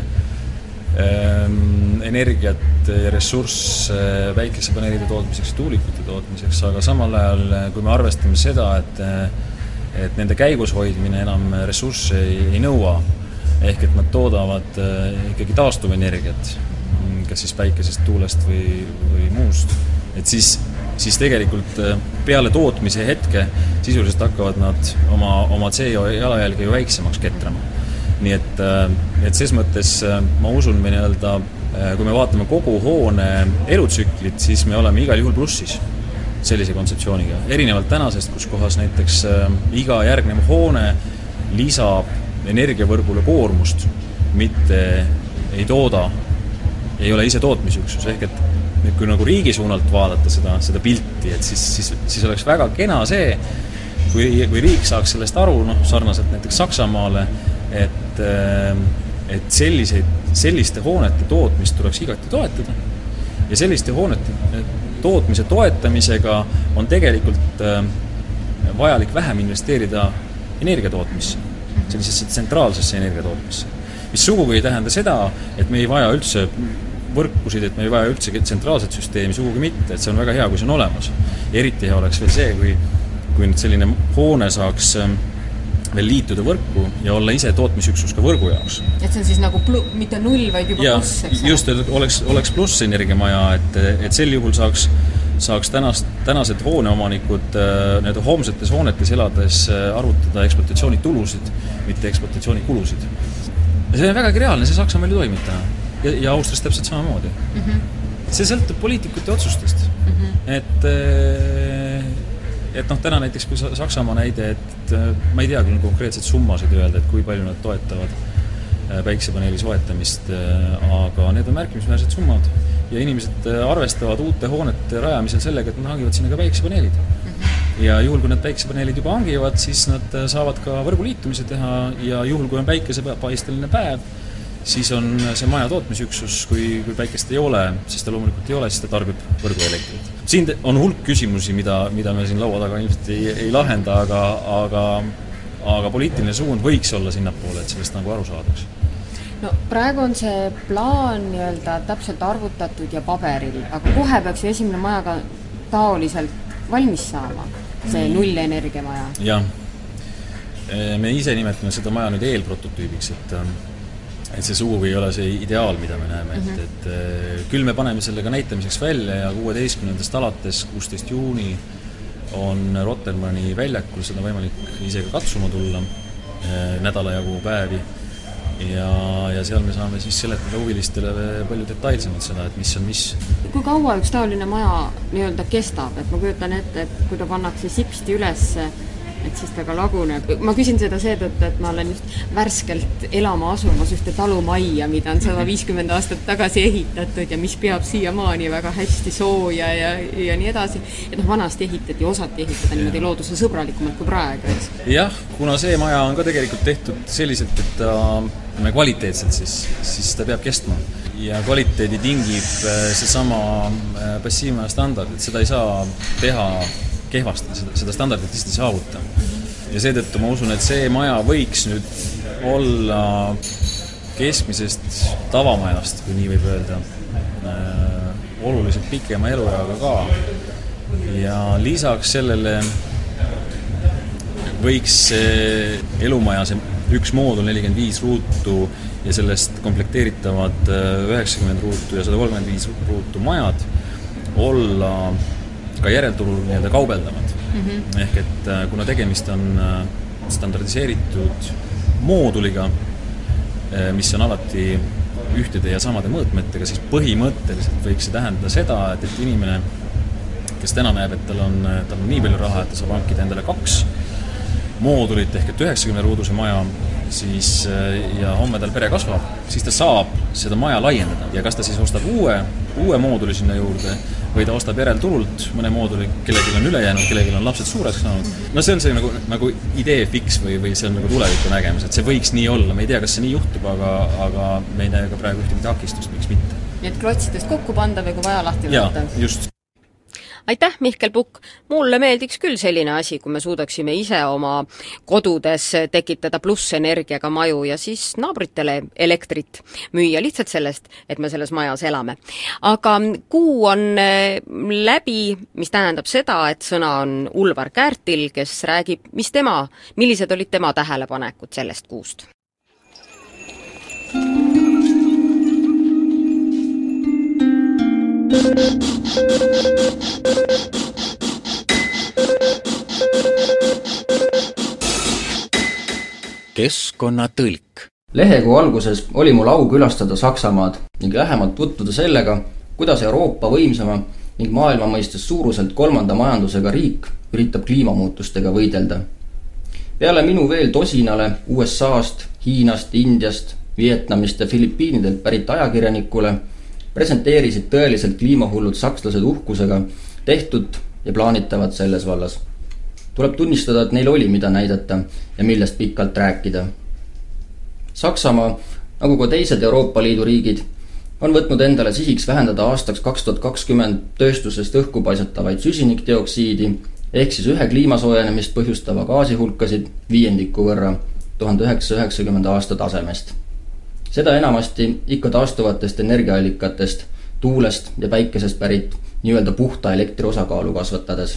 ähm, energiat ja ressursse päikesepaneelide tootmiseks ja tuulikute tootmiseks, aga samal ajal, kui me arvestame seda, et et nende käigus hoidmine enam ressursse ei, ei nõua, ehk et nad toodavad äh, ikkagi taastuvenergiat kas siis päikesest, tuulest või, või muust, et siis, siis tegelikult äh, peale tootmise hetke sisuliselt hakkavad nad oma, oma CO jalajälge ju väiksemaks ketrama. nii et, äh, et ses mõttes äh, ma usun, me nii-öelda kui me vaatame kogu hoone elutsüklit, siis me oleme igal juhul plussis sellise kontseptsiooniga, erinevalt tänasest, kus kohas näiteks iga järgnev hoone lisab energiavõrgule koormust, mitte ei tooda, ei ole ise tootmisüksus, ehk et nüüd kui nagu riigi suunalt vaadata seda, seda pilti, et siis, siis, siis oleks väga kena see, kui, kui riik saaks sellest aru, noh, sarnaselt näiteks Saksamaale, et, et selliseid, selliste hoonete tootmist tuleks igati toetada ja selliste hoonete tootmise toetamisega on tegelikult vajalik vähem investeerida energiatootmisse, sellisesse tsentraalsesse energiatootmisse. Mis sugugi ei tähenda seda, et me ei vaja üldse võrkusid, et me ei vaja üldse tsentraalset süsteemi, sugugi mitte, et see on väga hea, kui see on olemas. eriti hea oleks veel see, kui, kui nüüd selline hoone saaks ähm, veel liituda võrku ja olla ise tootmisüksus ka võrgu jaoks. et see on siis nagu plu-, mitte null, vaid juba ja, pluss, eks ole? just, et oleks, oleks pluss energiamaja, et, et sel juhul saaks saaks tänast, tänased hooneomanikud äh, nii-öelda homsetes hoonetes elades äh, arvutada ekspluatatsioonitulusid, mitte ekspluatatsioonikulusid. See on vägagi reaalne, see Saksamaal ju toimib täna ja, ja Austrias täpselt samamoodi mm. -hmm. see sõltub poliitikute otsustest mm. -hmm. et eh, et noh, täna näiteks kui Saksamaa näide, et ma ei tea küll konkreetseid summasid öelda, et kui palju nad toetavad eh, päiksepaneeli soetamist, eh, aga need on märkimisväärsed summad. ja inimesed arvestavad uute hoonete rajamisel sellega, et nad hangivad sinna ka päiksepaneelid mm. -hmm. Ja juhul, kui nad päiksepaneelid juba hangivad, siis nad saavad ka võrguliitumise teha ja juhul, kui on päikesepaisteline päev, siis on see maja tootmisüksus, kui, kui päikest ei ole, siis ta loomulikult ei ole, siis ta tarbib võrguelektrit. siin on hulk küsimusi, mida, mida me siin laua taga ilmselt ei, ei lahenda, aga, aga aga poliitiline suund võiks olla sinnapoole, et sellest nagu aru saadaks no praegu on see plaan nii-öelda täpselt arvutatud ja paberil, aga kohe peaks ju esimene maja ka taoliselt valmis saama, see nullenergia maja. jah, me ise nimetame seda maja nüüd eelprototüübiks, et et see sugugi ei ole see ideaal, mida me näeme, et mm, -hmm. et äh, küll me paneme selle ka näitamiseks välja ja kuueteistkümnendast alates, kuusteist juuni, on Rotermanni väljakul seda võimalik ise ka katsuma tulla, äh, nädala jagu päevi, ja, ja seal me saame siis seletada huvilistele palju detailsemalt seda, et mis on mis. kui kaua üks taoline maja nii-öelda kestab, et ma kujutan ette, et kui ta pannakse sipsti üles, et siis ta ka laguneb. ma küsin seda seetõttu, et ma olen just värskelt elama asumas ühte talumajja, mida on sada viiskümmend aastat tagasi ehitatud ja mis peab siiamaani väga hästi sooja ja, ja nii edasi. et noh, vanasti ehitati, osati ehitada niimoodi loodusesõbralikumalt kui praegu, eks. jah, kuna see maja on ka tegelikult tehtud selliselt, et ta äh, kvaliteetselt siis, siis ta peab kestma ja kvaliteedi tingib äh, seesama äh, passiivmaja standard, et seda ei saa teha kehvasti, seda, seda standardit lihtsalt ei saavuta. ja seetõttu ma usun, et see maja võiks nüüd olla keskmisest tavamajast, kui nii võib öelda äh,, oluliselt pikema elueaga ka. ja lisaks sellele võiks see elumaja, see üks moodul, nelikümmend viis ruutu ja sellest komplekteeritavad äh, üheksakümmend ruutu ja sada kolmkümmend viis ruutu majad olla ka järelturul nii-öelda kaubeldavad mm. -hmm. ehk et äh, kuna tegemist on äh, standardiseeritud mooduliga, mis on alati ühtede ja samade mõõtmetega, siis põhimõtteliselt võiks see tähendada seda, et, et inimene, kes täna näeb, et tal on, tal on nii palju raha, et ta saab hankida endale kaks moodulit ehk et üheksakümne ruuduse maja, siis ja homme tal pere kasvab, siis ta saab seda maja laiendada ja kas ta siis ostab uue, uue mooduli sinna juurde või ta ostab järelturult mõne mooduli, kellelgi on üle jäänud, kellelgi on lapsed suureks saanud. no see on see nagu, nagu idee fiks või, või see on nagu tuleviku nägemus, et see võiks nii olla, me ei tea, kas see nii juhtub, aga, aga me ei näe ka praegu ühtegi takistust, miks mitte. nii et klotsidest kokku panda või kui vaja, lahti võtta? just aitäh, Mihkel Pukk! mulle meeldiks küll selline asi, kui me suudaksime ise oma kodudes tekitada plussenergiaga maju ja siis naabritele elektrit müüa lihtsalt sellest, et me selles majas elame. aga kuu on äh, läbi, mis tähendab seda, et sõna on Ulvar Käärtil, kes räägib, mis tema, millised olid tema tähelepanekud sellest kuust keskkonnatõlk. lehekuu alguses oli mul au külastada Saksamaad ning lähemalt tutvuda sellega, kuidas Euroopa võimsama ning maailma mõistes suuruselt kolmanda majandusega riik üritab kliimamuutustega võidelda. peale minu veel tosinale USA-st, Hiinast, Indiast, Vietnamist ja Filipiinidelt pärit ajakirjanikule presenteerisid tõeliselt kliimahullud sakslased uhkusega tehtud ja plaanitavat selles vallas tuleb tunnistada, et neil oli, mida näidata ja millest pikalt rääkida. Saksamaa, nagu ka teised Euroopa Liidu riigid, on võtnud endale sihiks vähendada aastaks kaks tuhat kakskümmend tööstusest õhku paisatavaid süsinikdioksiidi ehk siis ühe kliima soojenemist põhjustava gaasi hulkasid viiendiku võrra tuhande üheksasaja üheksakümnenda aasta tasemest. Seda enamasti ikka taastuvatest energiaallikatest, tuulest ja päikesest pärit nii-öelda puhta elektri osakaalu kasvatades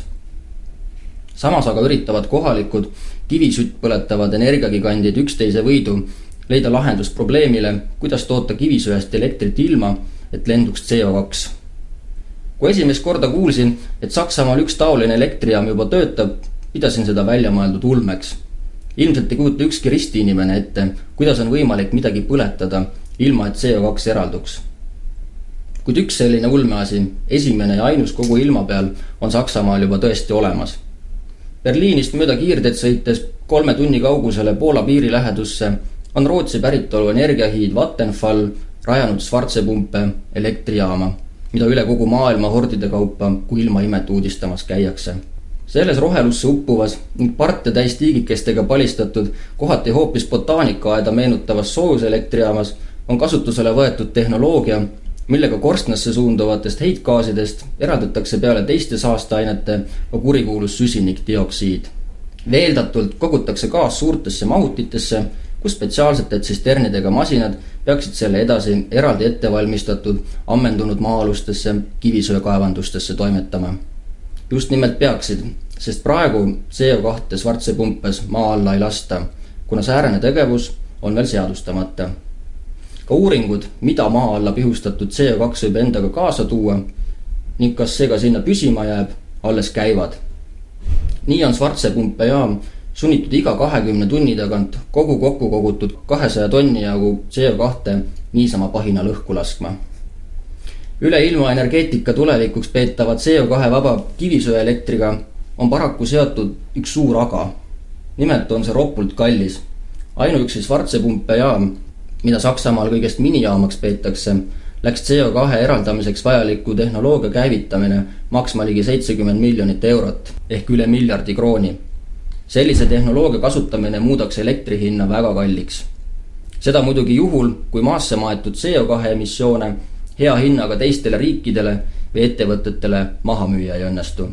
samas aga üritavad kohalikud kivisütt põletavad energiagigandid üksteise võidu leida lahendust probleemile, kuidas toota kivisöest elektrit ilma, et lenduks CO2. kui esimest korda kuulsin, et Saksamaal üks taoline elektrijaam juba töötab, pidasin seda väljamõeldud ulmeks. Ilmselt ei kujuta ükski ristiinimene ette, kuidas on võimalik midagi põletada, ilma et CO2 eralduks. kuid üks selline ulmeasi, esimene ja ainus kogu ilma peal, on Saksamaal juba tõesti olemas Berliinist mööda kiirteed sõites kolme tunni kaugusele Poola piiri lähedusse on Rootsi päritolu energiahiid Vattenfall rajanud Schwarzepumpe elektrijaama, mida üle kogu maailma hordide kaupa kui ilmaimet uudistamas käiakse. Selles rohelusse uppuvas ning parte täis tiigikestega palistatud, kohati hoopis botaanikaaeda meenutavas soojuselektrijaama's on kasutusele võetud tehnoloogia, millega korstnasse suunduvatest heitgaasidest eraldatakse peale teiste saasteainete ka kurikuulus süsinikdioksiid. veeldatult kogutakse gaas suurtesse mahutitesse, kus spetsiaalsete tsisternidega masinad peaksid selle edasi eraldi ettevalmistatud ammendunud maa-alustesse kivisöekaevandustesse toimetama. Just nimelt peaksid, sest praegu CO2 Schwarze-pumpes maa alla ei lasta, kuna säärane tegevus on veel seadustamata ka uuringud, mida maa alla pihustatud CO2 võib endaga kaasa tuua ning kas see ka sinna püsima jääb, alles käivad. nii on Schwarze-pumpe jaam sunnitud iga kahekümne tunni tagant kogu kokku kogutud kahesaja tonni jagu CO2 niisama pahinal õhku laskma. Üleilma energeetika tulevikuks peetava CO2 vaba kivisöeelektriga on paraku seotud üks suur aga. nimelt on see ropult kallis. ainuüksi Schwarze-pumpe jaam mida Saksamaal kõigest minijaamaks peetakse, läks CO2 eraldamiseks vajaliku tehnoloogia käivitamine maksma ligi seitsekümmend miljonit eurot ehk üle miljardi krooni. sellise tehnoloogia kasutamine muudaks elektri hinna väga kalliks. seda muidugi juhul, kui maasse maetud CO2 emissioone hea hinnaga teistele riikidele või ettevõtetele maha müüa ei õnnestu.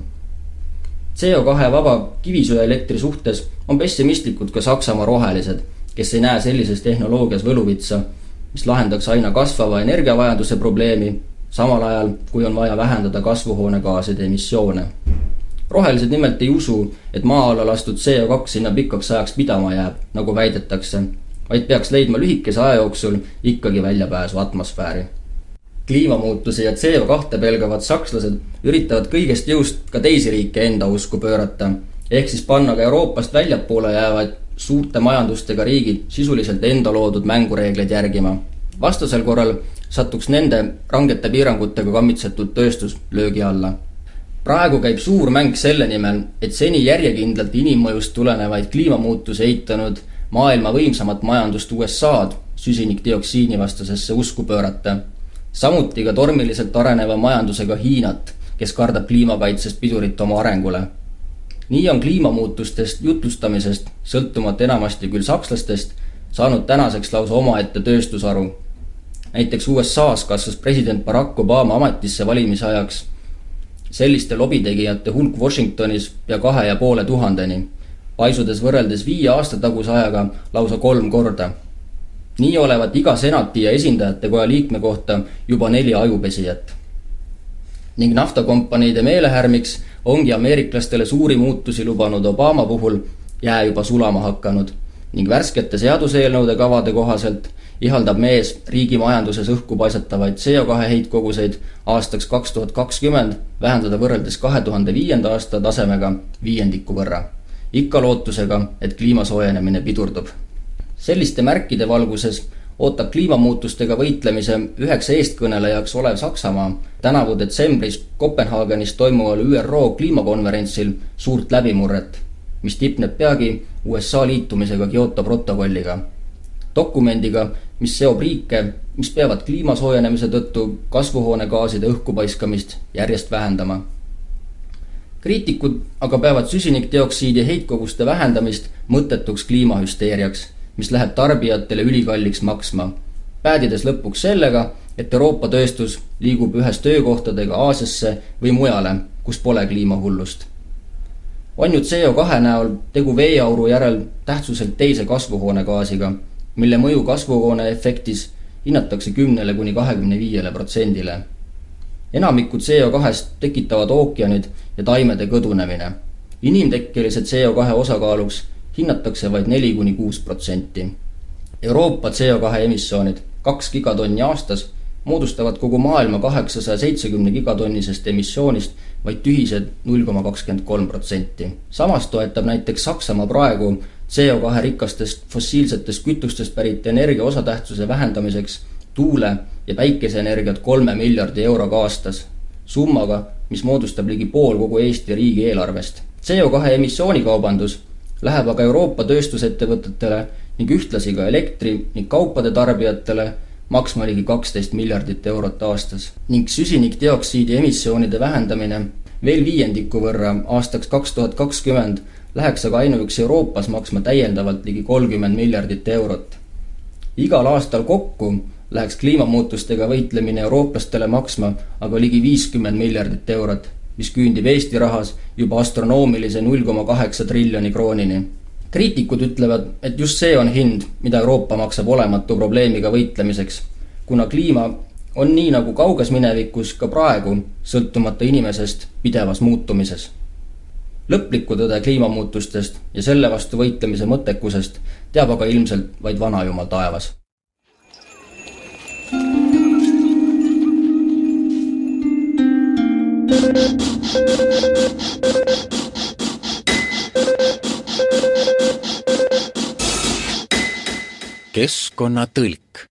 CO2 vaba kivisöeelektri suhtes on pessimistlikud ka Saksamaa rohelised kes ei näe sellises tehnoloogias võluvitsa, mis lahendaks aina kasvava energiavajaduse probleemi, samal ajal kui on vaja vähendada kasvuhoonegaaside emissioone. rohelised nimelt ei usu, et maa alla lastud CO2 sinna pikaks ajaks pidama jääb, nagu väidetakse, vaid peaks leidma lühikese aja jooksul ikkagi väljapääsu atmosfääri. Kliimamuutusi ja CO2 pelgavad sakslased üritavad kõigest jõust ka teisi riike enda usku pöörata, ehk siis panna ka Euroopast väljapoole jäävaid suurte majandustega riigid sisuliselt enda loodud mängureegleid järgima. vastasel korral satuks nende rangete piirangutega kammitsetud tööstus löögi alla. praegu käib suur mäng selle nimel, et seni järjekindlalt inimmõjust tulenevaid kliimamuutusi eitanud maailma võimsamat majandust USA-d süsinikdioksiini vastasesse usku pöörata. Samuti ka tormiliselt areneva majandusega Hiinat, kes kardab kliimakaitsest pidurit oma arengule nii on kliimamuutustest jutlustamisest, sõltumata enamasti küll sakslastest, saanud tänaseks lausa omaette tööstusharu. näiteks USA-s kasvas president Barack Obama ametisse valimise ajaks selliste lobitegijate hulk Washingtonis pea kahe ja poole tuhandeni, paisudes võrreldes viie aasta taguse ajaga lausa kolm korda. Nii olevat iga senati ja esindajate koja liikme kohta juba neli ajupesijat. ning naftakompaniide meelehärmiks ongi ameeriklastele suuri muutusi lubanud Obama puhul jää juba sulama hakanud ning värskete seaduseelnõude kavade kohaselt ihaldab mees riigi majanduses õhku paisatavaid CO2 heitkoguseid aastaks kaks tuhat kakskümmend vähendada võrreldes kahe tuhande viienda aasta tasemega viiendiku võrra. ikka lootusega, et kliima soojenemine pidurdub. Selliste märkide valguses ootab kliimamuutustega võitlemise üheks eestkõnelejaks olev Saksamaa tänavu detsembris Kopenhaagenis toimuval ÜRO kliimakonverentsil suurt läbimurret, mis tipneb peagi USA liitumisega Kyoto protokolliga. dokumendiga, mis seob riike, mis peavad kliima soojenemise tõttu kasvuhoonegaaside õhku paiskamist järjest vähendama. kriitikud aga peavad süsinikdioksiidi heitkoguste vähendamist mõttetuks kliimahüsteeriaks mis läheb tarbijatele ülikalliks maksma, päädides lõpuks sellega, et Euroopa tööstus liigub ühes töökohtadega Aasiasse või mujale, kus pole kliimahullust. on ju CO2 näol tegu veeauru järel tähtsuselt teise kasvuhoonegaasiga, mille mõju kasvuhoone efektis hinnatakse kümnele kuni kahekümne viiele protsendile. enamikku CO2-st tekitavad ookeanid ja taimede kõdunemine. inimtekkelise CO2 osakaaluks hinnatakse vaid neli kuni kuus protsenti. Euroopa CO2 emissioonid, kaks gigatonni aastas, moodustavad kogu maailma kaheksasaja seitsmekümne gigatonnisest emissioonist vaid tühised null koma kakskümmend kolm protsenti. samas toetab näiteks Saksamaa praegu CO2 rikastest fossiilsetest kütustest pärit energia osatähtsuse vähendamiseks tuule- ja päikeseenergiat kolme miljardi euroga aastas, summaga, mis moodustab ligi pool kogu Eesti riigieelarvest. CO2 emissioonikaubandus läheb aga Euroopa tööstusettevõtetele ning ühtlasi ka elektri ning kaupade tarbijatele maksma ligi kaksteist miljardit eurot aastas ning süsinikdioksiidi emissioonide vähendamine veel viiendiku võrra aastaks kaks tuhat kakskümmend läheks aga ainuüksi Euroopas maksma täiendavalt ligi kolmkümmend miljardit eurot. igal aastal kokku läheks kliimamuutustega võitlemine eurooplastele maksma aga ligi viiskümmend miljardit eurot mis küündib Eesti rahas juba astronoomilise null koma kaheksa triljoni kroonini. kriitikud ütlevad, et just see on hind, mida Euroopa maksab olematu probleemiga võitlemiseks, kuna kliima on nii nagu kauges minevikus ka praegu, sõltumata inimesest, pidevas muutumises. lõplikku tõde kliimamuutustest ja selle vastu võitlemise mõttekusest teab aga ilmselt vaid vanajumal taevas keskkonnatõlk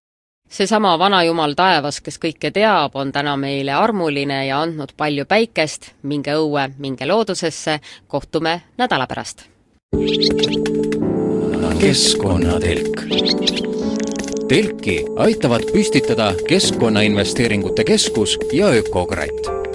seesama vanajumal taevas, kes kõike teab, on täna meile armuline ja andnud palju päikest, minge õue, minge loodusesse, kohtume nädala pärast. keskkonnatelk. telki aitavad püstitada Keskkonnainvesteeringute Keskus ja Ökokratt